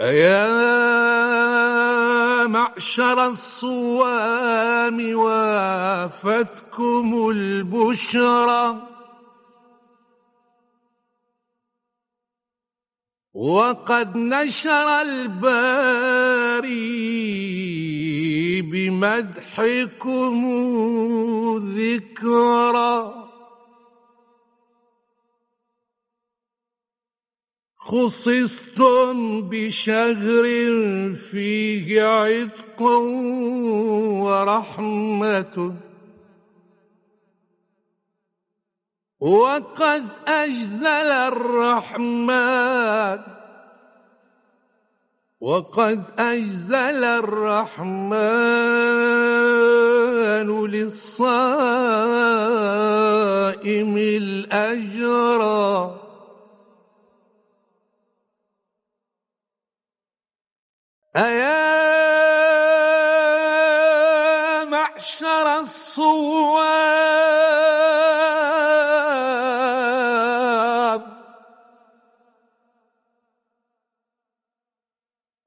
أيا معشر الصوام وافتكم البشرى. وقد نشر الباري بمدحكم ذكرًا خصصتم بشهر فيه عتق ورحمة. وقد أجزل الرحمن. وقد أجزل الرحمن للصائم الأجرى أيا معشر الصواب.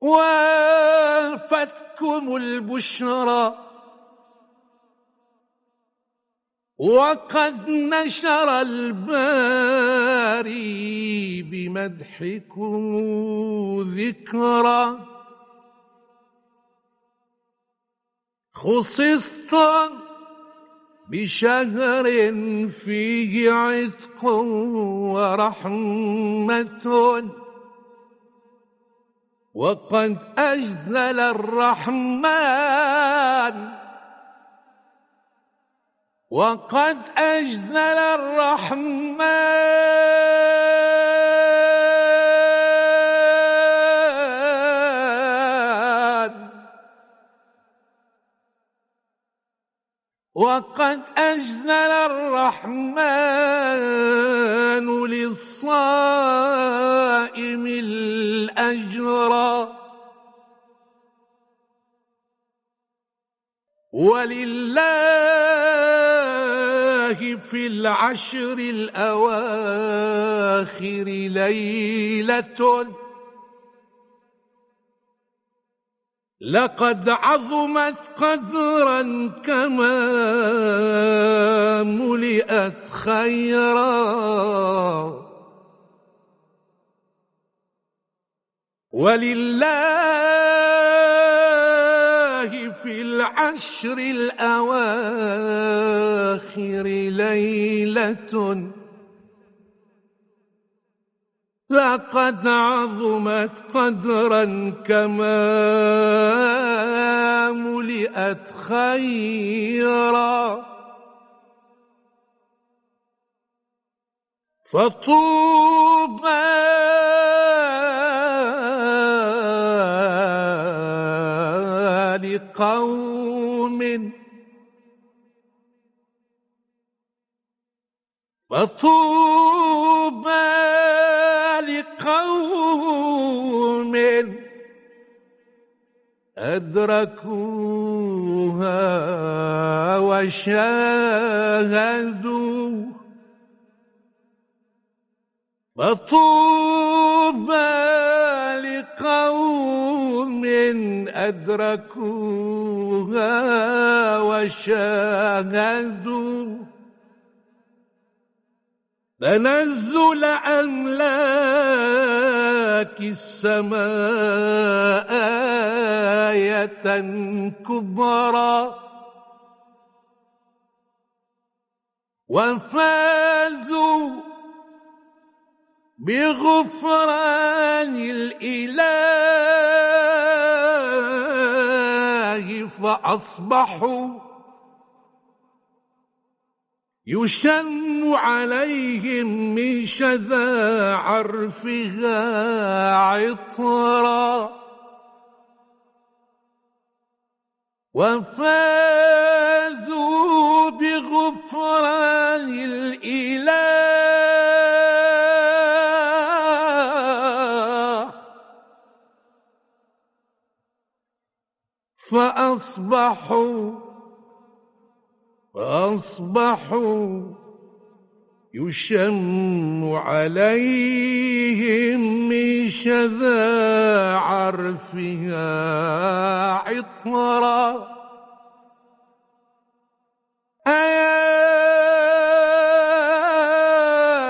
وألفتكم البشرى. وقد نشر الباري بمدحكم ذكرًا خصصت بشهر فيه عتق ورحمة. وقد أجزل الرحمن. وقد أجزل الرحمن. وقد أجزل الرحمن للصائم الأجر. ولله في العشر الأواخر ليلة. لقد عظمت قدرا كما ملئت خيرا. ولله في العشر الأواخر ليلة لقد عظمت قدرا كما ملئت خيرا. فطوبى لقوم. فطوبى أدركوها وشاهدوا فطوبى لقوم أدركوها وشاهدوا تنزل أملاك السماء آية كبرى؟ وفازوا بغفران الإله فأصبحوا يشن عليهم من شذا عرفها عطرا. وفازوا بغفران الإله. فأصبحوا فأصبحوا يشم عليهم من شذاعة فيها عطرا. أيا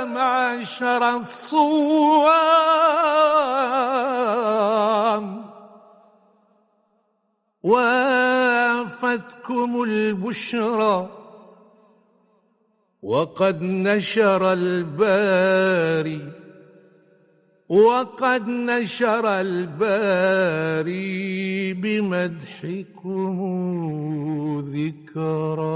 معشر الصوام وافتكم البشرى وقد نشر الباري وقد نشر الباري بمدحكم ذكرا